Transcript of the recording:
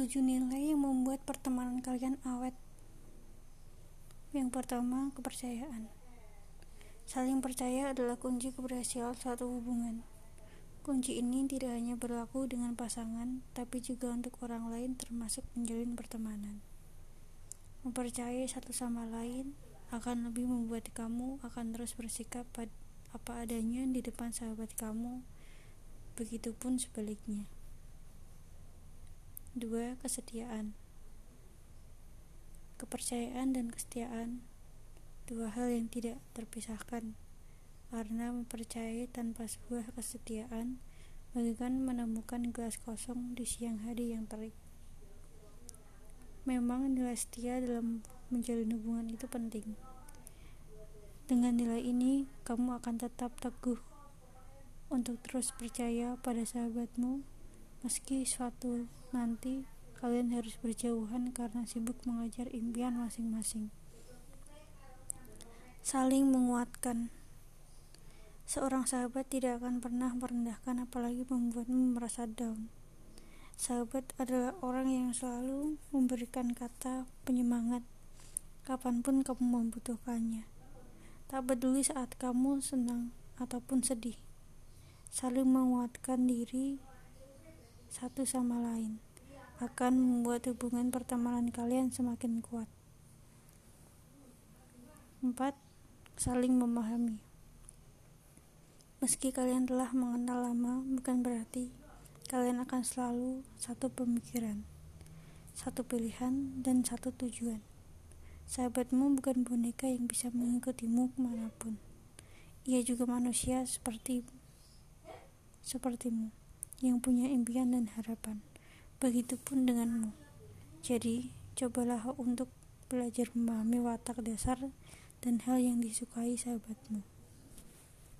tujuh nilai yang membuat pertemanan kalian awet. Yang pertama, kepercayaan. Saling percaya adalah kunci keberhasilan suatu hubungan. Kunci ini tidak hanya berlaku dengan pasangan, tapi juga untuk orang lain termasuk menjalin pertemanan. Mempercayai satu sama lain akan lebih membuat kamu akan terus bersikap apa adanya di depan sahabat kamu, begitupun sebaliknya. Dua, kesetiaan. Kepercayaan dan kesetiaan dua hal yang tidak terpisahkan karena mempercayai tanpa sebuah kesetiaan bagaikan menemukan gelas kosong di siang hari yang terik. Memang nilai setia dalam menjalin hubungan itu penting. Dengan nilai ini, kamu akan tetap teguh untuk terus percaya pada sahabatmu Meski suatu nanti kalian harus berjauhan karena sibuk mengajar impian masing-masing. Saling menguatkan. Seorang sahabat tidak akan pernah merendahkan apalagi membuatmu merasa down. Sahabat adalah orang yang selalu memberikan kata penyemangat kapan pun kamu membutuhkannya. Tak peduli saat kamu senang ataupun sedih. Saling menguatkan diri satu sama lain akan membuat hubungan pertemanan kalian semakin kuat. 4. Saling memahami. Meski kalian telah mengenal lama, bukan berarti kalian akan selalu satu pemikiran, satu pilihan, dan satu tujuan. Sahabatmu bukan boneka yang bisa mengikutimu ke mana pun. Ia juga manusia seperti sepertimu yang punya impian dan harapan. Begitupun denganmu. Jadi, cobalah untuk belajar memahami watak dasar dan hal yang disukai sahabatmu.